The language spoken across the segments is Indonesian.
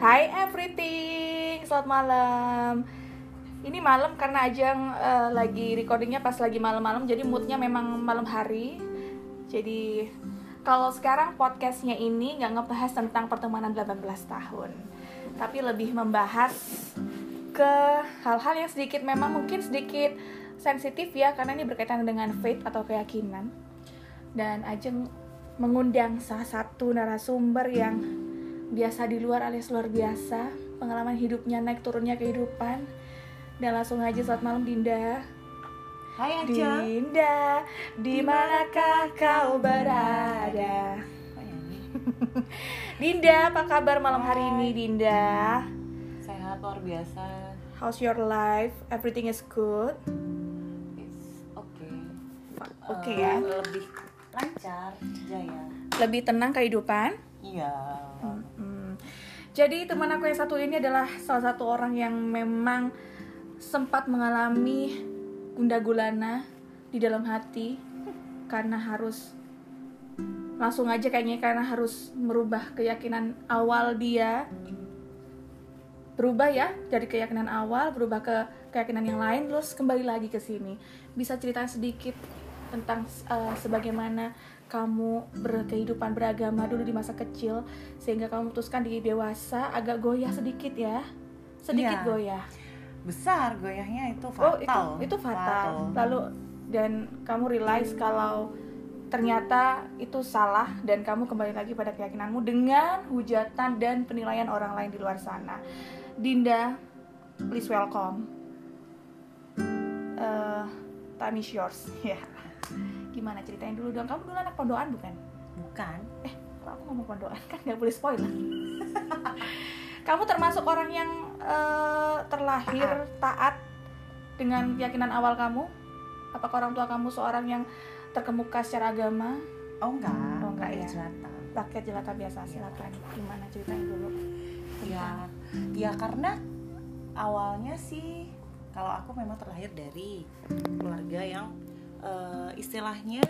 Hai everything, selamat malam. Ini malam karena Ajeng eh, lagi recordingnya pas lagi malam-malam, jadi moodnya memang malam hari. Jadi kalau sekarang podcastnya ini nggak ngebahas tentang pertemanan 18 tahun, tapi lebih membahas ke hal-hal yang sedikit memang mungkin sedikit sensitif ya, karena ini berkaitan dengan faith atau keyakinan. Dan Ajeng mengundang salah satu narasumber yang biasa di luar alias luar biasa pengalaman hidupnya naik turunnya kehidupan dan langsung aja selamat malam Dinda Hai Aja. Dinda di manakah kau berada. Dinda apa kabar malam hari ini Dinda Sehat luar biasa. how's your life everything is good It's oke. oke Eh, ya Lebih lancar, jaya. lebih tenang kehidupan Iya. Hmm. Jadi teman aku yang satu ini adalah salah satu orang yang memang sempat mengalami gunda gulana di dalam hati karena harus langsung aja kayaknya karena harus merubah keyakinan awal dia. Berubah ya dari keyakinan awal berubah ke keyakinan yang lain terus kembali lagi ke sini. Bisa cerita sedikit tentang eh, sebagaimana kamu berkehidupan beragama dulu di masa kecil sehingga kamu memutuskan di dewasa agak goyah sedikit ya. Sedikit Iya. goyah. Besar goyahnya itu oh fatal. itu itu fatal. Lalu dan kamu realize kalau ternyata itu salah dan kamu kembali lagi pada keyakinanmu dengan hujatan dan penilaian orang lain di luar sana. Dinda please welcome. Eh, time is yours. Ya gimana? Ceritain dulu dong. Kamu dulu anak pondokan bukan? Bukan. eh kok aku ngomong pondokan? Kan nggak boleh spoiler. Kamu termasuk orang yang eh, terlahir taat. dengan keyakinan awal kamu? Apakah orang tua kamu seorang yang terkemuka secara agama? Oh enggak. Oh, enggak ya. Jelata. rakyat jelata biasa Iya. silakan. Gimana? Ceritain dulu. Ya, ya karena awalnya sih kalau aku memang terlahir dari keluarga yang eh, istilahnya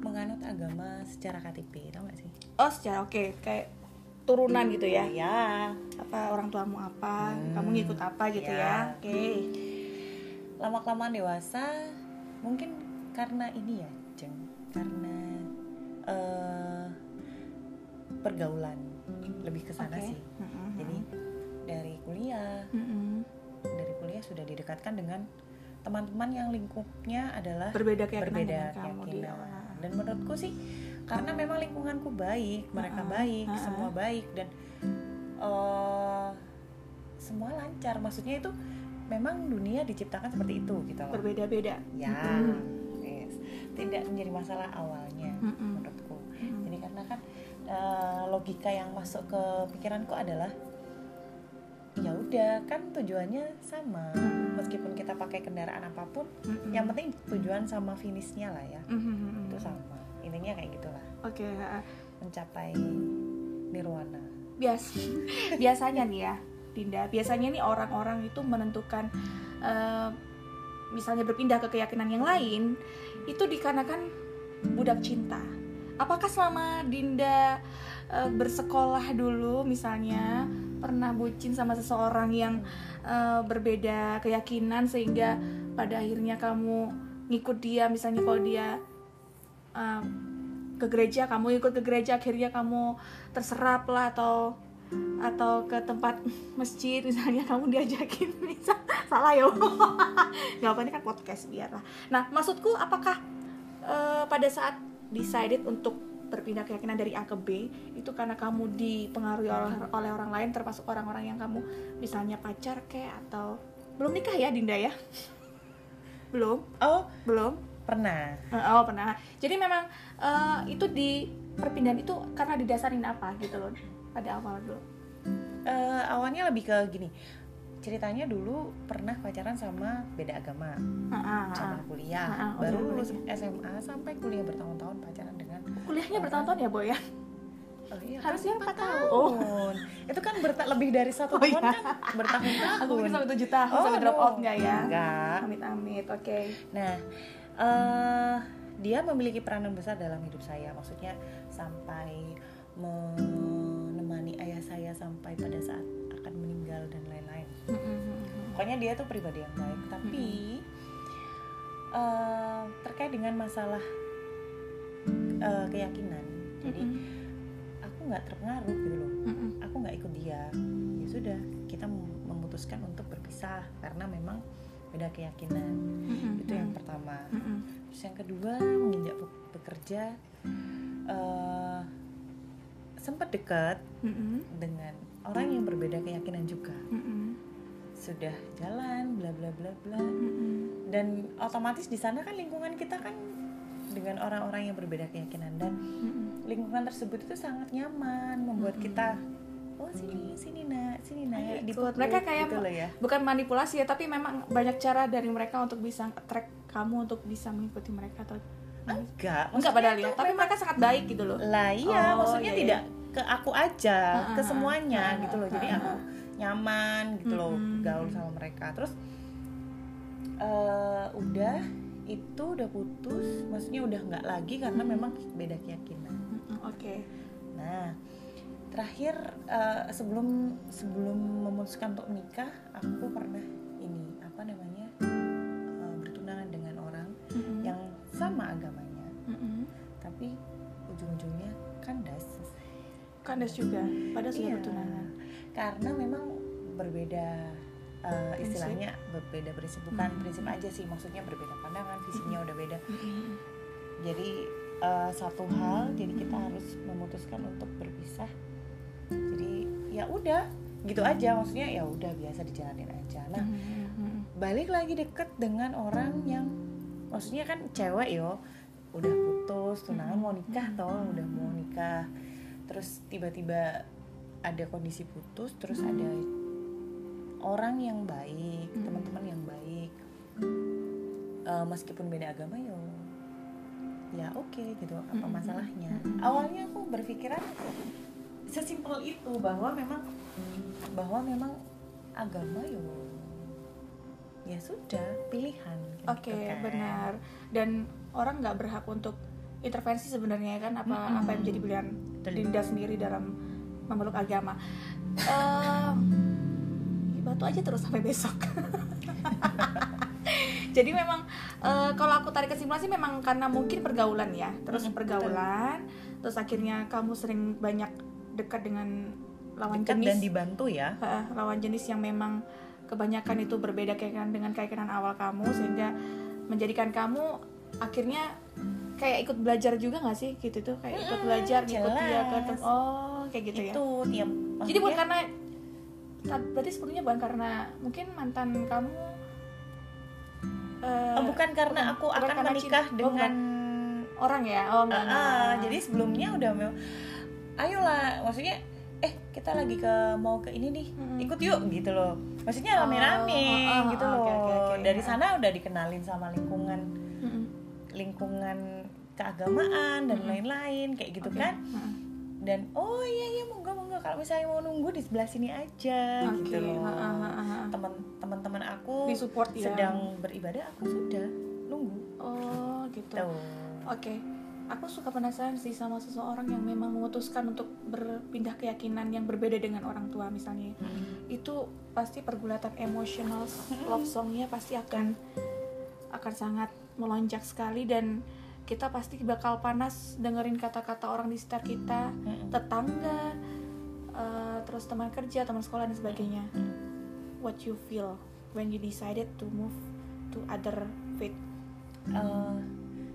menganut agama secara KTP, tau gak sih? oh secara oke kayak turunan gitu ya Ya, apa orang tuamu apa Hmm. kamu ngikut apa gitu Ya. ya oke lama kelamaan dewasa mungkin karena ini ya, Jeng, karena eh, pergaulan lebih ke sana Oke. sih. Mm-mm. Jadi dari kuliah, Mm-mm. dari kuliah sudah didekatkan dengan teman-teman yang lingkupnya adalah berbeda keyakinan berbeda dengan kamu keyakinan. Dan menurutku sih karena memang lingkunganku baik, mereka Ha-ha, baik, ha-ha. semua baik dan eh, semua lancar. Maksudnya itu memang dunia diciptakan seperti itu gitu loh. berbeda-beda Ya, Mm. yes. tidak menjadi masalah awalnya Mm-mm. menurutku. Mm-mm. Jadi karena kan eh, logika yang masuk ke pikiranku adalah ya udah kan tujuannya sama Mm. Meskipun kita pakai kendaraan apa pun Mm-mm. yang penting tujuan sama finishnya lah ya Mhm. itu sama intinya kayak gitulah Oke, ha. mencapai nirwana bias biasanya nih ya, Dinda. Biasanya nih orang-orang itu menentukan eh, misalnya berpindah ke keyakinan yang lain itu dikarenakan budak cinta. Apakah selama Dinda eh, bersekolah dulu misalnya pernah bucin sama seseorang yang eh, berbeda keyakinan sehingga pada akhirnya kamu ngikut dia misalnya kalau dia eh, ke gereja kamu ikut ke gereja akhirnya kamu terserap lah atau atau ke tempat masjid misalnya kamu diajakin misal salah ya. Nggak apa ini kan podcast biarlah. Nah maksudku apakah eh, pada saat decided untuk berpindah keyakinan dari A ke B itu karena kamu dipengaruhi oleh, oleh orang lain termasuk orang-orang yang kamu misalnya pacar kayak atau belum nikah ya Dinda ya? Belum? Oh. Belum? Pernah. Oh pernah. Jadi memang eh, itu di perpindahan itu karena didasarin apa gitu loh? Pada awal dulu. Eh, awalnya lebih ke gini ceritanya dulu pernah pacaran sama beda agama Ah, ah, ah. sama kuliah Ah, ah, oh, baru sama lulus. SMA sampai kuliah bertahun-tahun pacaran dengan Kuliahnya bertahun-tahun ya boy ya? oh, iya, Harusnya kan empat empat tahun. tahun itu kan berta- lebih dari satu Oh, tahun iya. kan bertahun-tahun Aku sampai tujuh tahun Oh, sampai drop out nggak ya? enggak Amit-amit. Oke. Nah, eh dia memiliki peranan besar dalam hidup saya. Maksudnya sampai menemani ayah saya sampai pada saat akan meninggal dan lain-lain Mm-mm. pokoknya dia tuh pribadi yang baik tapi eh, terkait dengan masalah eh, keyakinan jadi Mm-mm. aku nggak terpengaruh gitu loh Mm-mm. aku nggak ikut dia ya sudah kita mem- memutuskan untuk berpisah karena memang beda keyakinan Mm-mm. itu yang pertama Mm-mm. terus yang kedua menginjak be- bekerja eh, sempat dekat Mm-mm. dengan orang yang berbeda keyakinan juga Mm-mm. sudah jalan bla bla bla bla Mm-mm. dan otomatis di sana kan lingkungan kita kan dengan orang-orang yang berbeda keyakinan dan Mm-mm. lingkungan tersebut itu sangat nyaman membuat Mm-mm. kita oh sini sini nak sini nak Ayo dipeluk," ikut. Mereka kayak gitu loh ya bukan manipulasi ya tapi memang banyak cara dari mereka untuk bisa attract kamu untuk bisa mengikuti mereka atau enggak enggak padahal ya tapi mereka sangat baik gitu loh lah iya Oh, maksudnya iya, iya. tidak ke aku aja ke semuanya gitu loh. Jadi aku nyaman gitu loh gaul sama mereka. Terus eh, udah itu udah putus. Maksudnya udah nggak lagi karena memang beda keyakinan. Oke. Nah terakhir eh, sebelum sebelum memutuskan untuk nikah aku pernah ini apa namanya eh, bertunangan dengan orang Mm-mm. yang sama agamanya. Tapi ujung-ujungnya kandas kandas juga pada sudah Iya. bertunangan. karena memang berbeda uh, istilahnya berbeda prinsip bukan Hmm. prinsip aja sih maksudnya berbeda pandangan visinya udah beda. Mm-mm. jadi uh, satu hal jadi kita harus memutuskan untuk berpisah. Jadi ya udah gitu aja maksudnya ya udah biasa dijalanin aja. Nah Mm-mm. balik lagi deket dengan orang yang maksudnya kan cewek yo udah putus tunangan mau nikah toh udah mau nikah terus tiba-tiba ada kondisi putus terus ada orang yang baik Mm. teman-teman yang baik Eh, meskipun beda agama yo ya oke gitu apa Mm-mm. masalahnya Mm-mm. awalnya aku berpikiran sesimpel itu bahwa memang bahwa memang agama yo ya sudah pilihan Oke, gitu kan. benar. Dan orang nggak berhak untuk intervensi sebenarnya kan apa Mm-mm. apa yang menjadi pilihan Betul. Dinda sendiri dalam memeluk agama. Ehm, batu aja terus sampai besok. Jadi memang eh, kalau aku tarik kesimpulan sih memang karena mungkin pergaulan ya, terus Mm-mm, pergaulan, terus akhirnya kamu sering banyak dekat dengan lawan Dekat jenis dan dibantu ya Ha, lawan jenis yang memang kebanyakan itu berbeda keyakinan dengan keyakinan awal kamu sehingga menjadikan kamu akhirnya kayak ikut belajar juga nggak sih? Gitu tuh kayak ikut belajar ikut dia ke oh kayak gitu ya? Itu tiap jadi bukan karena ta- berarti sebetulnya bukan karena mungkin mantan kamu eh, Oh, bukan karena bukan- aku akan karena menikah cinta. Oh, dengan orang ya? Oh Ah, enggak, ah, enggak. jadi sebelumnya udah memang ayolah maksudnya eh kita lagi ke mau ke ini nih ikut yuk gitu loh. Maksudnya Oh, rame-rame oh, oh, gitu oh, loh. oke, oke, oke. dari sana udah dikenalin sama lingkungan lingkungan keagamaan dan Mm-mm. lain-lain kayak gitu Oke. kan Mm-mm. dan oh iya iya monggo monggo kalau misalnya mau nunggu di sebelah sini aja Oke, gitu loh ha. teman teman-teman aku Disupport ya. sedang beribadah aku sudah nunggu oh gitu Oke, aku suka penasaran sih sama seseorang yang memang memutuskan untuk berpindah keyakinan yang berbeda dengan orang tua misalnya. Itu pasti pergulatan emosional love songnya pasti akan akan sangat melonjak sekali dan kita pasti bakal panas dengerin kata-kata orang di sekitar kita, tetangga, eh, terus teman kerja, teman sekolah dan sebagainya. What you feel when you decided to move to other faith? Eh,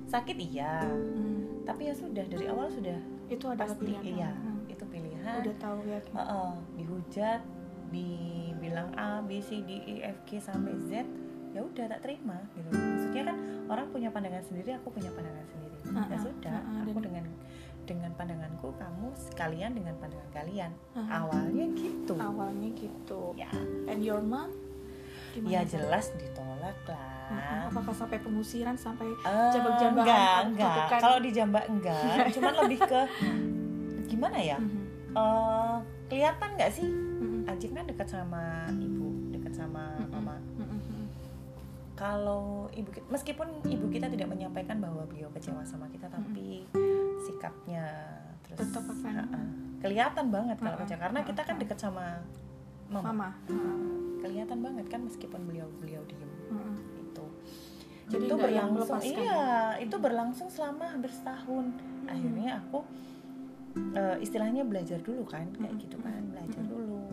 sakit iya Hmm, tapi ya sudah dari awal sudah itu adalah pasti pilihan. iya Hmm. itu pilihan udah tahu ya Heeh, dihujat dibilang A B C D E F G sampai Z ya udah tak terima gitu maksudnya kan orang punya pandangan sendiri aku punya pandangan sendiri. Ya Heeh, sudah heeh, aku dan- dengan dengan pandanganku kamu sekalian dengan pandangan kalian. Heeh. awalnya gitu. Awalnya gitu. Ya. And your mom? Gimana ya jelas ditolak Heeh, lah apakah sampai pengusiran sampai Eh, jambak-jambakan enggak enggak. kutukan? kalau di jambak enggak. Cuman lebih ke gimana ya? Mhm, Eh, kelihatan nggak sih? Mhm, Ajib kan dekat sama ibu kalau ibu kita, meskipun ibu kita tidak menyampaikan bahwa beliau kecewa sama kita tapi sikapnya terus Tetap akan- Ha-ha. kelihatan banget kalau. Kak, karena kita kan dekat sama mama, mama. Kelihatan banget kan meskipun beliau beliau diem. Mm-mm. itu. Jadi itu berlangsung. iya itu berlangsung selama hampir setahun. Akhirnya aku eh, istilahnya belajar dulu kan kayak Mm-mm. gitu kan. Belajar dulu.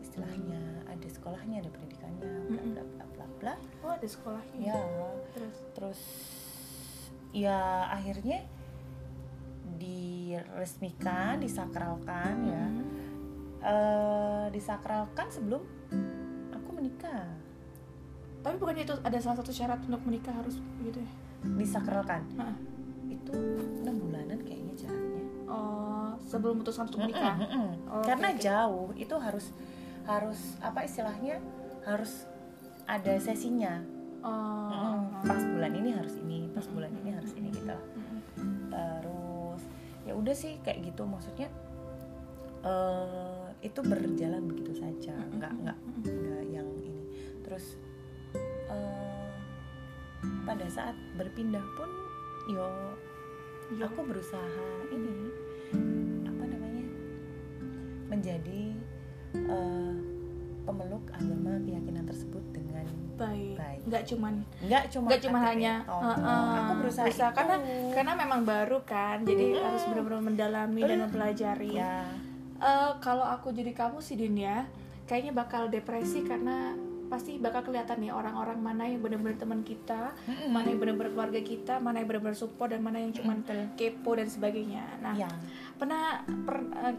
Istilahnya ada sekolahnya ada pendidikannya bla bla bla bla. Oh ada sekolahnya ya. Terus? Terus ya akhirnya diresmikan disakralkan ya. Mm. eh disakralkan sebelum aku menikah. Tapi bukannya itu ada salah satu syarat untuk menikah harus gitu ya? Disakralkan? Nah. itu enam bulanan kayaknya jaraknya oh sebelum memutuskan untuk menikah? Mm-mm. Oh, karena oke, oke. jauh itu harus harus apa istilahnya harus ada sesinya. Oh. Mm-mm. pas bulan ini harus ini pas bulan ini harus ini gitu. Mm-mm. terus ya udah sih kayak gitu. Maksudnya eh itu berjalan begitu saja. Nggak nggak nggak yang ini. Terus eh pada saat berpindah pun yo Yo. aku berusaha ini apa namanya menjadi eh, pemeluk agama keyakinan tersebut dengan baik. Baik. nggak cuman nggak cuma nggak cuma KTP hanya uh, uh, aku berusaha, itu. karena karena memang baru kan jadi Mm-mm. harus benar-benar mendalami dan mempelajari. Ya. Eh, kalau aku jadi kamu sih Din ya kayaknya bakal depresi karena pasti bakal kelihatan nih orang-orang mana yang benar-benar teman kita mana yang benar-benar keluarga kita mana yang benar-benar support dan mana yang cuman kepo dan sebagainya. Nah ya. pernah per, eh,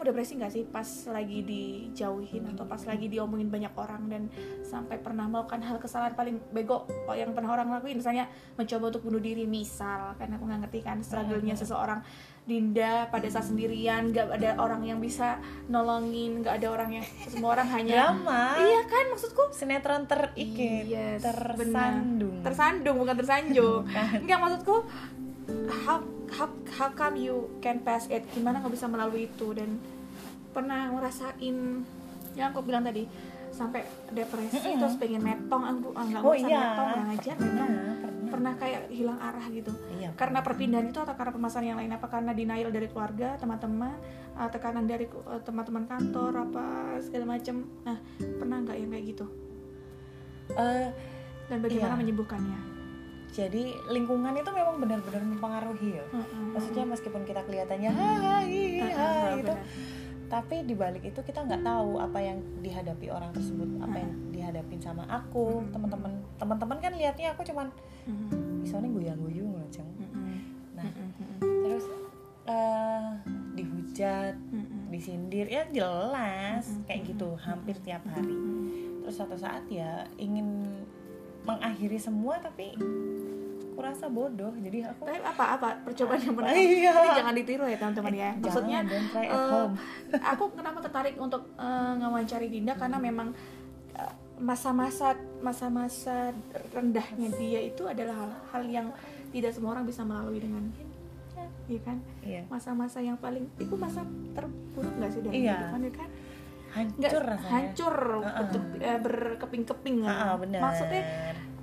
kamu depresi nggak sih pas lagi dijauhin atau pas lagi diomongin banyak orang dan sampai pernah melakukan hal kesalahan paling bego oh, yang pernah orang lakuin? Misalnya mencoba untuk bunuh diri misal karena aku nggak ngerti kan struggle-nya seseorang. Dinda pada saat sendirian nggak ada orang yang bisa nolongin nggak ada orang yang semua orang hanya drama. Iya kan maksudku? Sinetron terikit Yes, tersandung. Tersandung bukan tersanjung. Enggak maksudku how how how come you can pass it? Gimana nggak bisa melalui itu? Dan pernah ngerasain yang aku bilang tadi sampai depresi terus pengen metong aku ah, nggak oh iya. metong nggak ngajar pernah metong pernah. pernah kayak hilang arah gitu. Iya karena perpindahan itu atau karena permasalahan yang lain? Apa karena denial dari keluarga teman-teman uh, tekanan dari uh, teman-teman kantor apa segala macem? Nah pernah nggak yang kayak gitu? Eh, dan bagaimana Iya. menyembuhkannya jadi lingkungan itu memang benar-benar mempengaruhi ya Mm-mm. maksudnya meskipun kita kelihatannya hai hai gitu tapi di balik itu kita nggak tahu apa yang dihadapi orang tersebut apa yang dihadapin sama aku Mm. teman-teman teman-teman kan lihatnya aku cuman Mm-mm. misalnya goyang-goyung ngaceng Mm-mm. nah Mm-mm. terus eh dihujat Mm-mm. disindir ya jelas Mm-mm. kayak gitu hampir tiap hari terus suatu saat ya ingin mengakhiri semua tapi kurasa bodoh jadi aku Tapi apa apa percobaan yang pernah Iya. ini jangan ditiru ya teman-teman ya. Jangan, Maksudnya don't try at eh, home. aku kenapa tertarik untuk eh, ngawancari Dinda karena memang eh, masa-masa masa-masa rendahnya dia itu adalah hal-hal yang tidak semua orang bisa melalui dengan iya kan iya masa-masa yang paling itu masa terburuk nggak sih dari Iya. kehidupan ya kan nggak hancur rasanya hancur eh, berkeping-keping ah, benar maksudnya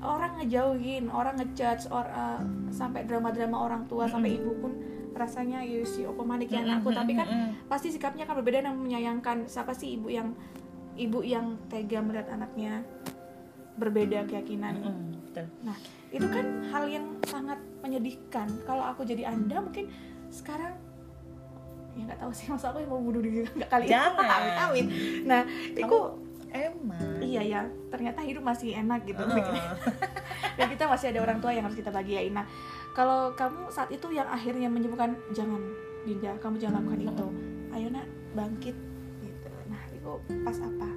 orang ngejauhin orang ngejudge or uh, sampai drama-drama orang tua sampai ibu pun rasanya ya si opo manik ya anakku? Tapi kan pasti sikapnya kan berbeda dan menyayangkan. Siapa sih ibu yang ibu yang tega melihat anaknya berbeda keyakinan? Betul. Nah itu kan hal yang sangat menyedihkan. Kalau aku jadi anda mungkin sekarang ya nggak tahu sih masa aku yang mau bunuh diri nggak kali? Jangan. amit amit nah itu emang. Iya ya ternyata hidup masih enak gitu. Heeh. dan kita masih ada orang tua yang harus kita bahagiain. Nah kalau kamu saat itu yang akhirnya menyebutkan jangan Dinda kamu jangan lakukan itu. Ayo nak bangkit. Gitu. Nah itu pas apa?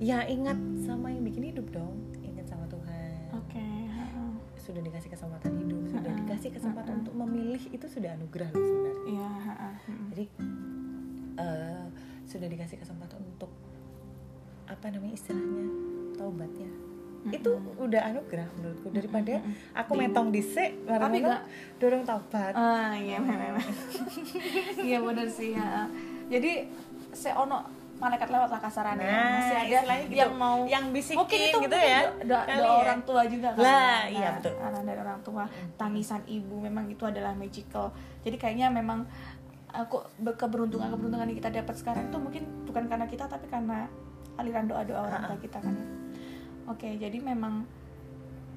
Ya ingat sama yang bikin hidup dong sudah dikasih kesempatan hidup sudah Heeh. dikasih kesempatan Heeh. untuk memilih itu sudah anugerah loh sebenarnya iya heeh. Mm-mm. jadi eh, sudah dikasih kesempatan untuk apa namanya istilahnya taubat ya itu udah anugerah menurutku daripada Mm-mm. aku Di- metong dhisik Tapi nggak- dorong taubat ah iya memang iya benar sih ya jadi seono malaikat lewat lah kasarannya Nah, masih ada istilahnya gitu. yang mau yang bisikin mungkin itu gitu mungkin ya. do- Kali doa ya. orang tua juga kan Lah, iya, betul. anak dari orang tua tangisan ibu memang itu adalah magical jadi kayaknya memang aku be- keberuntungan keberuntungan yang kita dapat sekarang itu mungkin bukan karena kita tapi karena aliran doa doa orang tua kita kan ya oke jadi memang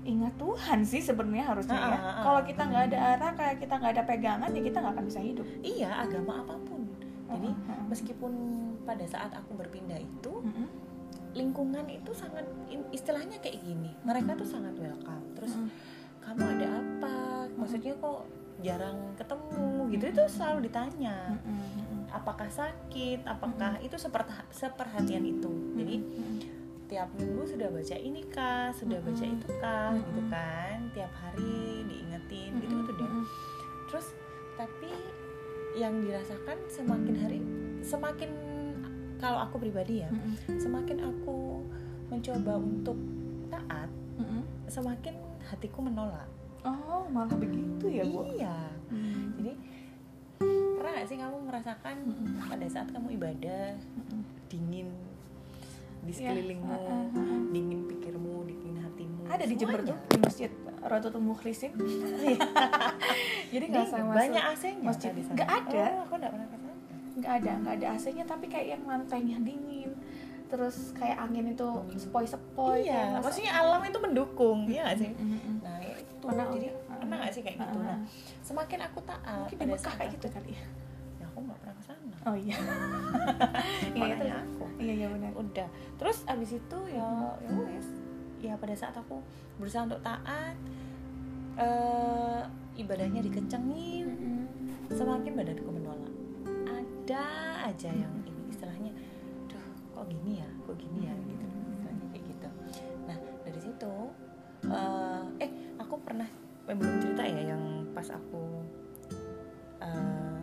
ingat Tuhan sih sebenarnya harusnya ya kalau kita nggak ada arah kayak kita nggak ada pegangan ya kita nggak akan bisa hidup Iya, agama apa pun. Jadi ah, ah. meskipun pada saat aku berpindah itu lingkungan itu sangat istilahnya kayak gini. Mereka tuh sangat welcome. Terus kamu ada apa? Maksudnya kok jarang ketemu gitu itu selalu ditanya. Apakah sakit? Apakah itu seperhatian itu. Jadi tiap minggu sudah baca ini kah, sudah baca itu kah, gitu kan? Tiap hari diingetin, gitu gitu deh. Terus tapi yang dirasakan semakin hari, semakin kalau aku pribadi ya, Mm-mm. semakin aku mencoba untuk taat, Mm-mm. semakin hatiku menolak. Oh, malah begitu ya, Bu? Iya. Hmm. Jadi pernah gak sih kamu merasakan Mm-mm. pada saat kamu ibadah Mm-mm. dingin di Iya. sekelilingmu, uh, uh. dingin pikirmu, dingin hatimu. Ada di Jember tuh, di Masjid Rototul Mukhlisin. Jadi nggak sama banyak AC-nya masjid. Di sana. Nggak ada. Oh, aku nggak pernah ke sana. nggak ada, nggak ada AC-nya tapi kayak yang lantainya dingin. Terus kayak angin itu sepoi-sepoi. iya, maksudnya alam itu mendukung, iya gak sih? Mm-mm. Nah itu, Pernah, jadi oh, pernah gak sih kayak gitu? Uh, Nah, semakin aku taat Mungkin di Mekah kayak gitu kali ya. Ya aku gak pernah ke sana. Oh iya. iya, itu. Aku. Iya, iya benar. Udah. Terus abis itu ya ya wes. Ya pada saat aku berusaha untuk taat eh ibadahnya dikencengin, Mm-mm. semakin badanku menolak. Ada aja yang ini istilahnya, duh kok gini ya, kok gini ya gitu, istilahnya kayak gitu. Nah dari situ, eh, eh aku pernah eh, belum cerita ya yang pas aku eh,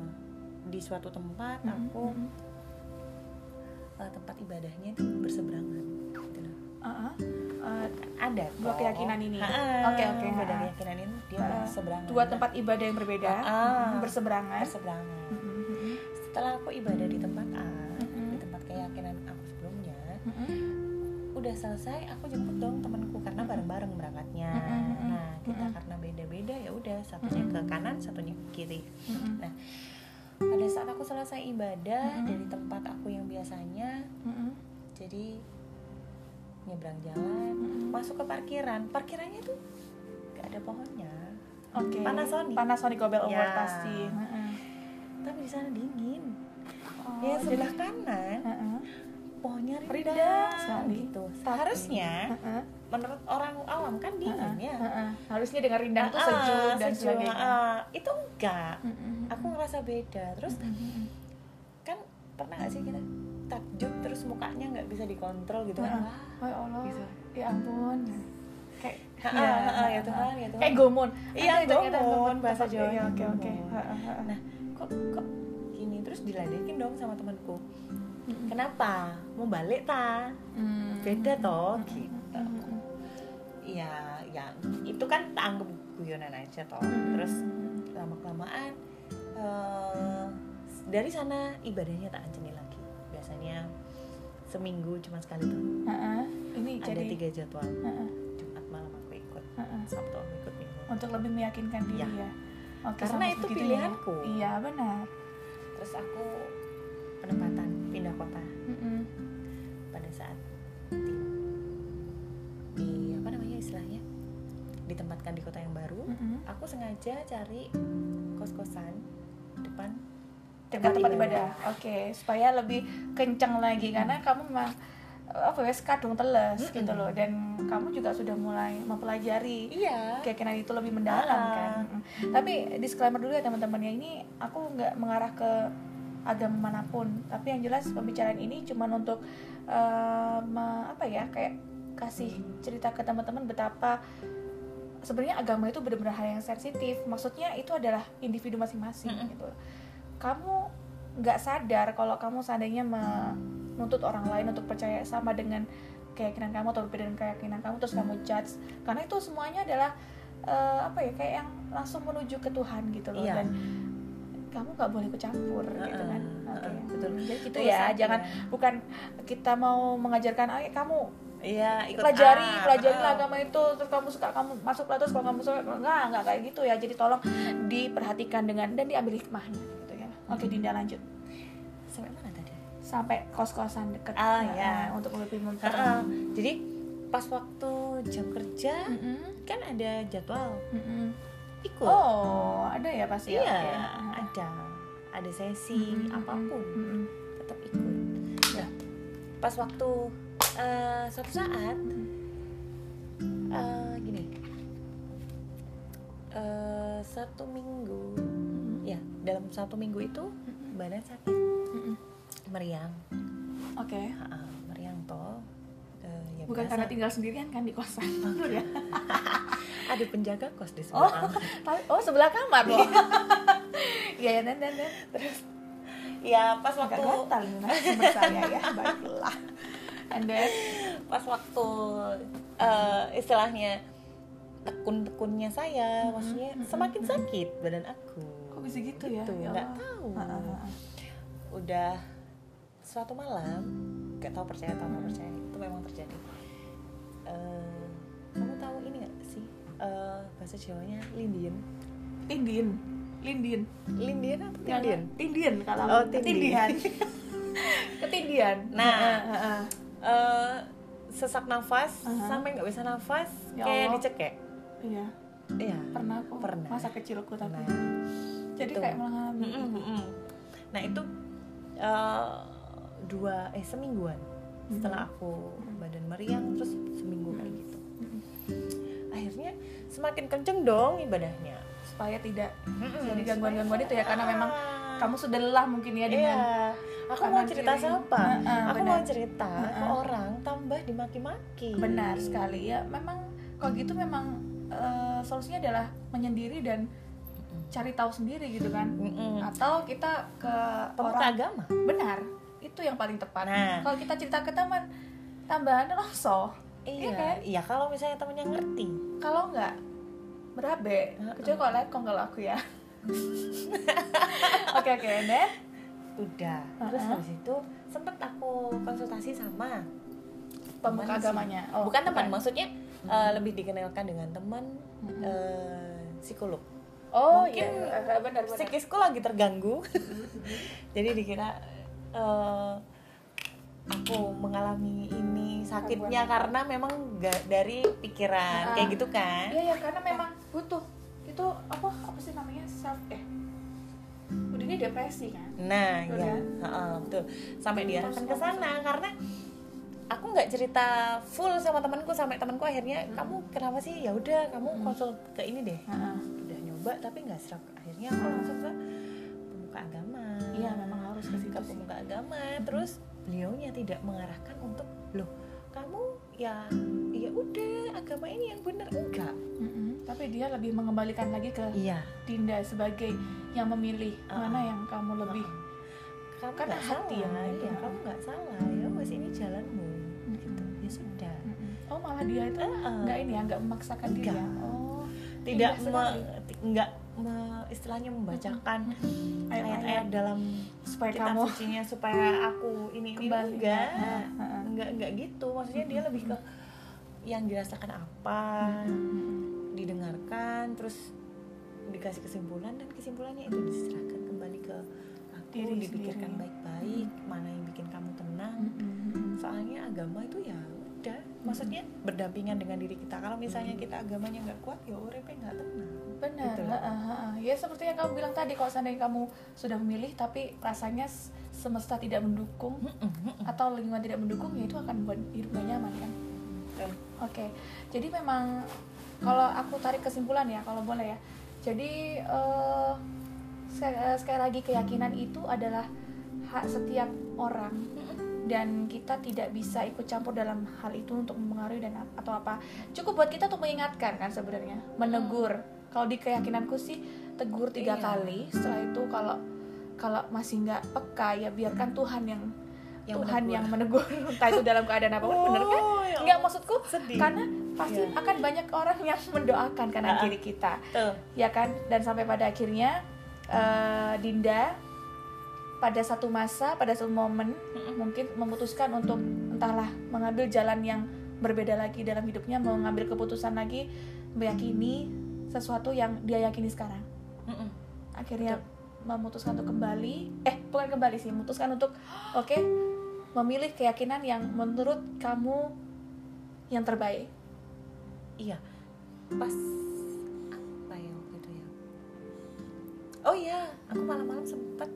di suatu tempat aku eh, tempat ibadahnya itu berseberangan. Uh, Ada Dua keyakinan ini. Oke, oke, Beda ha-ha. keyakinan ini dia Uh, berseberangan. dua tempat ibadah yang berbeda mm, berseberangan. berseberangan. Mm-mm. setelah aku ibadah di tempat A Mm-mm. di tempat keyakinan aku sebelumnya Mm-mm. udah selesai aku jemput dong temanku karena bareng-bareng berangkatnya Mm-mm. nah kita Mm-mm. karena beda-beda ya udah satunya ke kanan satunya ke kiri Mm-mm. Nah, pada saat aku selesai ibadah Mm-mm. dari tempat aku yang biasanya Mm-mm. jadi nyebrang jalan masuk ke parkiran parkirannya tuh gak ada pohonnya Oke. Panasonic. Panasonic Gobel Award Ya. pasti. Tapi di sana dingin Oh, ya jadi- sebelah kanan Heeh. pohonnya Rindang rindang sekali. gitu seharusnya Heeh. menurut orang awam kan dingin Heeh. ya Heeh. Harusnya dengan rindang tuh Ah, sejuk dan sejuk, sebagainya. ah. itu enggak Mm-mm. aku ngerasa beda terus Mm-mm. kan pernah gak sih kita takjub terus mukanya nggak bisa dikontrol gitu kan wah Oh ya Allah. Gitu. Ya ampun. Kayak ah, ah, ya Tuhan ya Tuhan Kayak gomon. Iya, gomon, bahasa tempat- Jawanya Iya, Oke, oke. nah kok kok gini terus diladekin dong sama temanku Mm-mm. kenapa mau balik ta Mm. beda toh Mm-mm. gitu Mm-mm. ya ya itu kan tak anggap guyonan aja toh terus lama kelamaan dari sana ibadahnya tak anceni lagi biasanya seminggu cuma sekali tuh Heeh. Ini ada jadi tiga jadwal Heeh, jumat malam aku ikut heeh. sabtu aku ikut minggu untuk lebih meyakinkan diri Iya. ya. Oke, Karena sampai itu pilihanku. Iya, benar. terus aku penempatan pindah kota Mm-mm. pada saat di, di apa namanya istilahnya ditempatkan di kota yang baru Mm-mm. aku sengaja cari kos-kosan depan dekat tempat ibadah. Oke, supaya lebih kencang lagi karena kamu memang apa ya kadung teles Mm-mm. gitu loh dan kamu juga sudah mulai mempelajari iya keyakinan itu lebih mendalam Ah. kan. Mm-mm. Tapi disclaimer dulu ya teman-teman ya ini aku nggak mengarah ke agama mana pun, tapi yang jelas pembicaraan ini cuma untuk me- apa ya kayak kasih cerita ke teman-teman betapa sebenarnya agama itu benar-benar hal yang sensitif. Maksudnya itu adalah individu masing-masing Mm-mm. gitu. Kamu nggak sadar kalau kamu seandainya menuntut orang lain untuk percaya sama dengan keyakinan kamu atau berbeda dengan keyakinan kamu terus kamu judge karena itu semuanya adalah eh, apa ya kayak yang langsung menuju ke Tuhan gitu loh Iya. dan kamu nggak boleh ikut campur gitu kan Oke. heeh, betul. jadi gitu ya apa jangan ya? bukan kita mau mengajarkan ayo kamu iya ikut pelajari A, pelajari heeh. agama itu terus kamu suka kamu masuk terus kalau kamu suka enggak enggak kayak gitu ya jadi tolong diperhatikan dengan dan diambil hikmahnya ya oke Hmm. Dinda lanjut. Sampai mana tadi? Sampai kos-kosan deket Ah, ya. untuk lebih memper Heeh. jadi pas waktu jam kerja Mm-mm, kan ada jadwal. Mm-mm. ikut. Oh ada ya pasti ya? Iya Oke. ada. Ada sesi Mm-mm, apa pun. Mm-mm. tetap ikut. Nah pas waktu eh, suatu saat eh, gini. Eh, satu minggu ya dalam satu minggu itu badan sakit. Mm-mm. meriang. Oke. Ha-ha, meriang toh. Eh, ya bukan biasa. karena tinggal sendirian kan di kosan. Ya ada penjaga kos di oh sebelah tapi- oh sebelah kamar loh iya. Ya dan dan terus ya pas agak waktu gatal nih narasumber saya ya baiklah. And then? Pas waktu eh, istilahnya tekun-tekunnya saya maksudnya semakin sakit badan aku kok bisa gitu ya? Gitu, Ya nggak Allah. tahu. Ah, ah, ah, ah. udah suatu malam gak tahu percaya atau nggak percaya itu memang terjadi. Eh, kamu tahu ini nggak sih? Eh, bahasa Jawanya lindien Tindin Lindin lindien atau Yang- tindien Tindin kalau Oh, ketindihan ketindihan Nah. Ah, ah, ah. Eh, sesak nafas Aha. sampai nggak bisa nafas Ya kayak dicekek. Iya. Iya. Pernah kok Pernah. masa kecilku tapi. Nah, jadi itu. kayak mengalami Mm-mm, mm-mm. Nah itu eh, dua eh semingguan setelah aku badan meriang terus seminggu kayak gitu. Akhirnya semakin kenceng dong ibadahnya. supaya tidak jadi gangguan-gangguan itu ya karena memang Ah. kamu sudah lelah mungkin ya Iya. dengan Aku kanan mau cerita kiri. siapa? Heeh, aku benar. mau cerita ke Heeh. orang tambah dimaki-maki. benar sekali ya memang kalau gitu memang eh, solusinya adalah menyendiri dan. Cari tahu sendiri gitu kan Mm-mm. atau kita ke Pemuka orang agama. benar itu yang paling tepat Nah. kalau kita cerita ke teman tambahan loso Iya, kan? iya kalau misalnya temennya ngerti. kalau nggak berabe Heeh. kecuali kalau lekong kalau aku ya oke oke then Udah. Terus Heeh. habis itu sempet aku konsultasi sama pemuka Teman agamanya oh, bukan teman maksudnya eh, lebih dikenalkan dengan teman eh, psikolog oh mungkin iya iya, benar benar. Psikisku lagi terganggu. Jadi dikira eh, aku mengalami ini sakitnya karena memang ga- dari pikiran Ah. kayak gitu kan? Iya ya karena memang butuh. Itu apa apa sih namanya? Self eh udah ini depresi kan? Nah Betul ya heeh, betul. Sampai diarahkan ke sana karena aku nggak cerita full sama temanku sampai temanku akhirnya Hmm. kamu kenapa sih? Ya udah kamu Hmm. konsul ke ini deh. Heeh. Nyoba tapi nggak serak. Akhirnya aku langsung ke pemuka agama. Iya memang harus ke situ ke pemuka agama. Terus beliaunya tidak mengarahkan untuk loh kamu ya ya udah agama ini yang benar. Enggak. Mm-mm. tapi dia lebih mengembalikan lagi ke iya. Dinda sebagai yang memilih Ah. mana yang kamu lebih kamu Karena hati salah yang ya itu. kamu nggak salah ya wes ini jalanmu gitu. Ya sudah. Mm-mm. oh malah dia itu Heeh. nggak ini ya nggak memaksakan diri ya? Enggak. oh tidak me, nggak me- istilahnya membacakan Ayat-ayat dalam supaya kitab kamu sucinya supaya aku ini ini Kembali. enggak. Enggak enggak gitu. Maksudnya dia lebih ke yang dirasakan apa didengarkan terus dikasih kesimpulan dan kesimpulannya itu diserahkan kembali ke aku Diri dipikirkan baik-baik mana yang bikin kamu tenang. Soalnya agama itu ya maksudnya berdampingan dengan diri kita kalau misalnya kita agamanya nggak kuat ya uripnya nggak tenang benar Gitu loh. heeh, heeh. ya seperti yang kamu bilang tadi kalau seandainya kamu sudah memilih tapi rasanya semesta tidak mendukung atau lingkungan tidak mendukung ya itu akan membuat hidup gak nyaman kan. Oke, jadi memang kalau aku tarik kesimpulan ya, kalau boleh ya. Jadi eh, sekali, sekali lagi keyakinan itu adalah hak setiap orang dan kita tidak bisa ikut campur dalam hal itu untuk mempengaruhi dan atau apa. Cukup buat kita untuk mengingatkan kan sebenarnya, menegur. Kalau di keyakinanku sih tegur tiga Iya. kali. Setelah itu kalau kalau masih nggak peka ya biarkan Tuhan yang, Yang Tuhan menegur. yang menegur. Entah itu dalam keadaan apa pun, bener kan? Oh, ya Enggak Allah. maksudku sedih karena pasti Iya. akan banyak orang yang mendoakan kanan kiri kita Tuh. ya kan dan sampai pada akhirnya eh, Dinda pada satu masa, pada satu momen mungkin memutuskan untuk entahlah mengambil jalan yang berbeda lagi dalam hidupnya, mengambil keputusan lagi meyakini sesuatu yang dia yakini sekarang. Akhirnya memutuskan untuk kembali, eh bukan kembali sih, memutuskan untuk oke memilih keyakinan yang menurut kamu yang terbaik. Iya, pas apa ya waktu itu ya? Oh iya, aku malam-malam sempet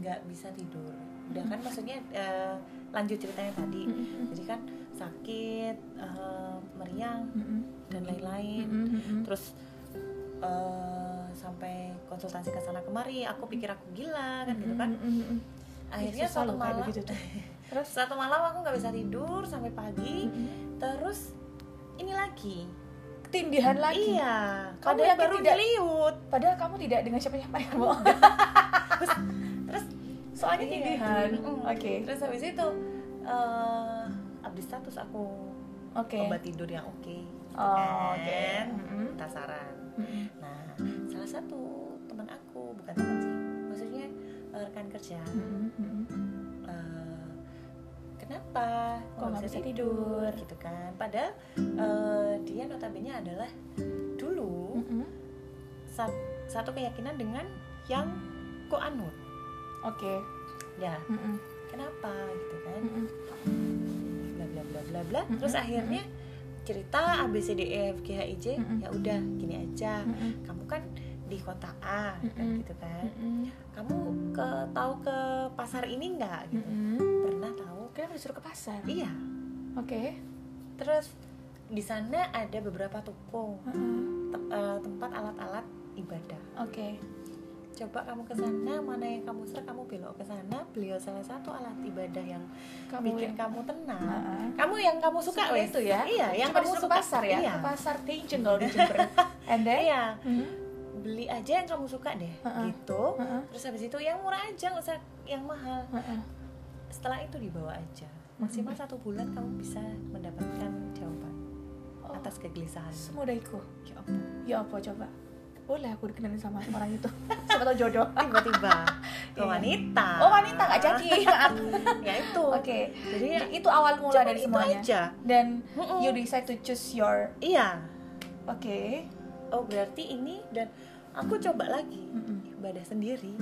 nggak bisa tidur. Udah kan maksudnya eh, lanjut ceritanya tadi. Jadi kan sakit, eh, meriang dan lain-lain. Terus eh, sampai konsultasi ke sana kemari, aku pikir aku gila kan gitu kan. Akhirnya Susah satu malam, tuh. Terus satu malam aku nggak bisa tidur sampai pagi. Terus ini lagi ketindihan lagi. Iya, Kamu padahal yakin baru tidak? ngeliut. Padahal kamu tidak dengan siapa-siapa ya. Terus Soalnya iya. tindihan. Mm-mm. Oke. Terus habis itu eh update status aku Oke. obat tidur yang oke. gitu Oh, kan. oke. Mm-mm. Minta saran. Mm-mm. Nah, salah satu teman aku bukan teman sih, maksudnya eh, rekan kerja. Mm-mm. eh, kenapa Kok nggak bisa tidur? gitu kan? Padahal eh, dia notabene adalah dulu sat- satu keyakinan dengan yang ku anut. Oke. Ya, Mm-mm. kenapa gitu kan? Mm-mm. bla bla bla bla bla Mm-mm, terus akhirnya cerita A B C D E F G H I J Mm-mm. ya udah gini aja Mm-mm. kamu kan di kota A kan Mm-mm. gitu kan Mm-mm. kamu ke tahu ke pasar ini nggak gitu Mm-mm. pernah tahu Kenapa disuruh ke pasar? iya Oke. terus di sana ada beberapa toko Mm-mm. te- eh, tempat alat-alat ibadah Oke. Coba kamu ke sana mana yang kamu suka kamu belok ke sana beliau salah satu alat ibadah yang Kamu bikin yang- kamu tenang ah. kamu yang kamu suka Seperti itu ya? iya yang Cuma kamu suka pasar ya? iya Ke pasar Tianjin kalau di Jember. And then? iya Hmm. beli aja yang kamu suka deh Heeh. gitu Heeh. terus habis itu yang murah aja nggak usah yang mahal Heeh. setelah itu dibawa aja maksimal satu bulan kamu bisa mendapatkan jawaban Oh, atas kegelisahan semudah itu. ya ampun Ya apa coba? Boleh aku dikenalin sama orang itu. Siapa tahu jodoh. tiba-tiba ke Iya. wanita Oh wanita nggak jadi. Ya itu Oke. jadi ya, Itu awal mula dari itu semuanya. aja Dan Mm-mm. you decide to choose your. iya Oke. oh berarti ini dan aku coba lagi Mm-mm. ibadah sendiri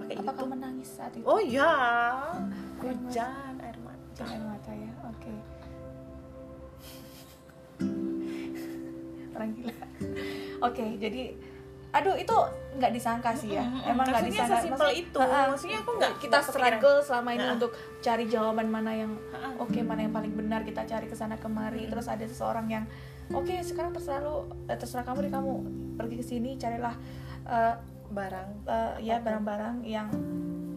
pakai Apakah YouTube menangis saat itu? oh ya hujan air mata Air mata ya. Oke. Orang gila. Oke, jadi aduh itu nggak disangka sih ya. Mm-mm. Emang nggak disangka. sesimpel itu. Ha-ha. Maksudnya aku nggak- kita kepikiran. struggle selama ini Ha-ha. untuk cari jawaban mana yang Ha-ha. oke mana yang paling benar kita cari ke sana kemari terus ada seseorang yang oke sekarang terserah lu eh, terserah kamu deh kamu pergi ke sini carilah eh, barang eh, ya barang-barang yang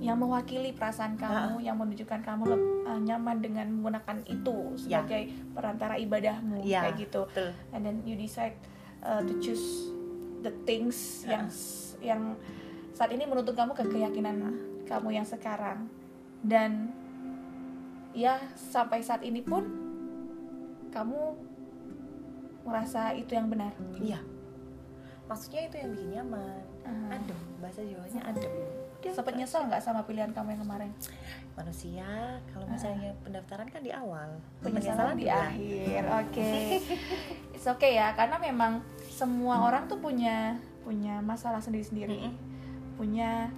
yang mewakili perasaan kamu yang menunjukkan kamu eh, nyaman dengan menggunakan itu Ya. sebagai perantara ibadahmu Ya, kayak gitu betul. and then you decide uh, to choose the things Ya. yang yang saat ini menuntut kamu ke keyakinan kamu yang sekarang dan ya sampai saat ini pun kamu merasa itu yang benar Iya. Maksudnya itu yang bikin nyaman. Ah. Adem, bahasa Jawanya adem. Dia sempat nyesel nggak sama pilihan kamu yang kemarin? Manusia kalau misalnya pendaftaran kan di awal, penyesalan di akhir oke. It's okay ya karena memang semua orang tuh punya punya masalah sendiri-sendiri. Mm-mm. punya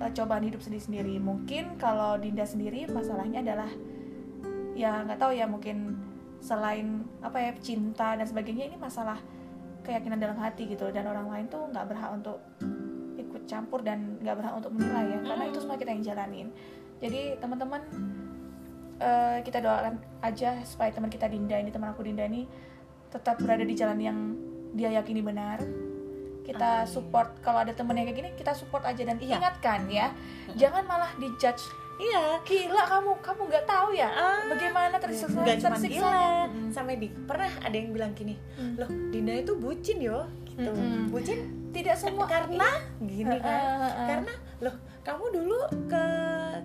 eh, cobaan hidup sendiri-sendiri. Mungkin kalau Dinda sendiri masalahnya adalah ya nggak tahu ya mungkin selain apa ya cinta dan sebagainya ini masalah keyakinan dalam hati gitu. Dan orang lain tuh nggak berhak untuk campur dan nggak berhak untuk menilai ya karena itu semua kita yang jalanin jadi teman-teman eh, kita doakan aja supaya teman kita Dinda ini teman aku Dinda ini tetap berada di jalan yang dia yakini benar kita support kalau ada temen yang kayak gini kita support aja dan Iya. ingatkan ya jangan malah dijudge Iya. gila kamu kamu nggak tahu ya Ah, bagaimana tersiksa cuma tersiksa gila, sampai di pernah ada yang bilang gini, Hmm. loh Dinda itu bucin yo, gitu. Mm-mm. Bucin tidak semua. karena gini Eh, kan, eh, eh. karena loh kamu dulu ke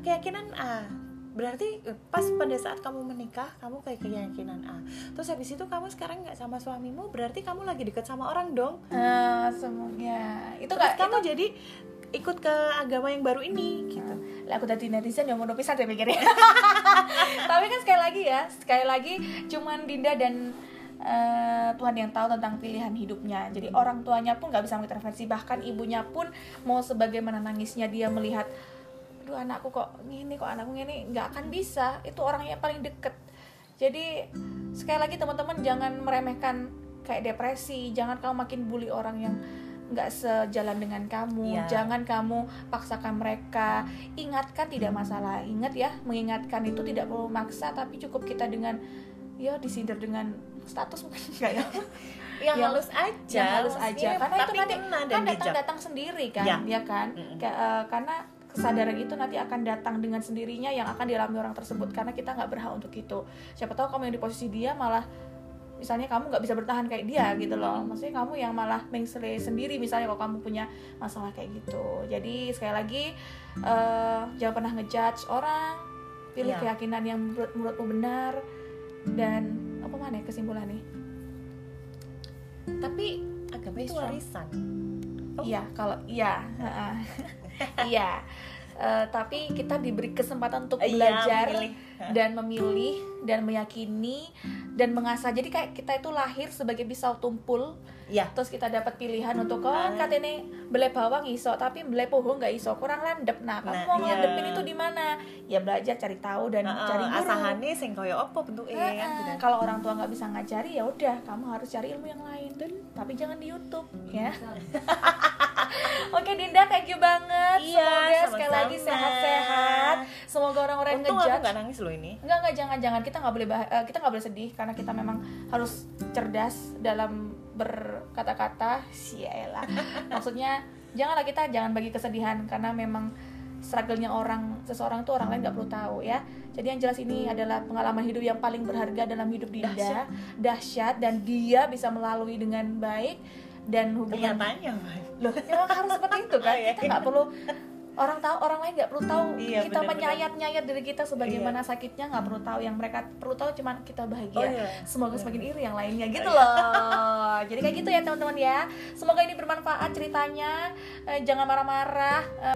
keyakinan A, berarti pas pada saat kamu menikah kamu kayak keyakinan A, terus habis itu kamu sekarang nggak sama suamimu, berarti kamu lagi deket sama orang dong. Eh, semuanya. Itu itu terus kamu jadi ikut ke agama yang baru ini gitu. Lah aku tadi netizen yang mau pisan deh mikirnya tapi kan sekali lagi ya sekali lagi cuman Dinda dan eh, Tuhan yang tahu tentang pilihan hidupnya. Jadi orang tuanya pun nggak bisa mengintervensi. Bahkan ibunya pun mau sebagaimana nangisnya dia melihat aduh anakku kok gini kok anakku gini nggak akan bisa. Itu orang yang paling deket. Jadi sekali lagi teman-teman jangan meremehkan kayak depresi. Jangan kamu makin bully orang yang nggak sejalan dengan kamu. Iya. jangan kamu paksakan mereka. Ingatkan tidak masalah. Ingat ya mengingatkan itu tidak perlu maksa tapi cukup kita dengan ya disindir dengan status mungkin enggak ya yang, Yang- halus aja. yang halus aja. Karena itu nanti kan bijak. datang datang sendiri kan Ya. ya kan? Mm-mm. Kayak, eh, karena kesadaran itu nanti akan datang dengan sendirinya yang akan dialami orang tersebut. Karena kita nggak berhak untuk itu. Siapa tahu kamu yang di posisi dia malah misalnya kamu nggak bisa bertahan kayak dia gitu loh. Maksudnya kamu yang malah mengsele sendiri misalnya kalau kamu punya masalah kayak gitu. Jadi sekali lagi eh, jangan pernah ngejudge orang. Pilih Iya. keyakinan yang menurut menurutmu benar dan apa mana ya kesimpulannya tapi agama itu warisan. Iya, kalau iya, iya. Eh, tapi kita diberi kesempatan untuk Iya, belajar memilih. dan memilih dan meyakini dan mengasah. Jadi kayak kita itu lahir sebagai pisau tumpul, Iya. terus kita dapat pilihan untuk oh Ah. katanya beli bawang iso, tapi beli pohon nggak iso, kurang landep. Nah, kamu Nah, mau iya. ngelandepin itu di mana? Ya belajar, cari tahu dan Heeh, cari guru. asahane sing koyo bentuke Heeh, kan gitu. Kalau orang tua nggak bisa ngajari ya udah, kamu harus cari ilmu yang lain. Tapi jangan di YouTube, ya. Oke Dinda, thank you banget. Iya, Semoga sekali sama-sama. lagi sehat-sehat. Semoga orang-orang yang Untung aku ngejudge gak nangis loh ini Enggak enggak jangan jangan kita nggak boleh bah- eh, kita nggak boleh sedih karena kita memang harus cerdas dalam berkata-kata. Sialah. Maksudnya janganlah kita jangan bagi kesedihan karena memang struggle-nya orang seseorang tuh orang lain nggak perlu tahu ya. Jadi yang jelas ini adalah pengalaman hidup yang paling berharga dalam hidup Dinda, Dahsyat. dahsyat dan dia bisa melalui dengan baik dan hubungan kenyataannya loh memang harus seperti itu kan Oh, iya. kita nggak perlu orang tahu orang lain nggak perlu tahu. Iya, kita menyayat-nyayat diri kita sebagaimana sakitnya nggak perlu tahu. Yang mereka perlu tahu cuman kita bahagia. Oh, iya. semoga Iya. semakin iri yang lainnya gitu loh. Jadi kayak gitu ya teman-teman ya. Semoga ini bermanfaat ceritanya. Eh, jangan marah-marah. Eh,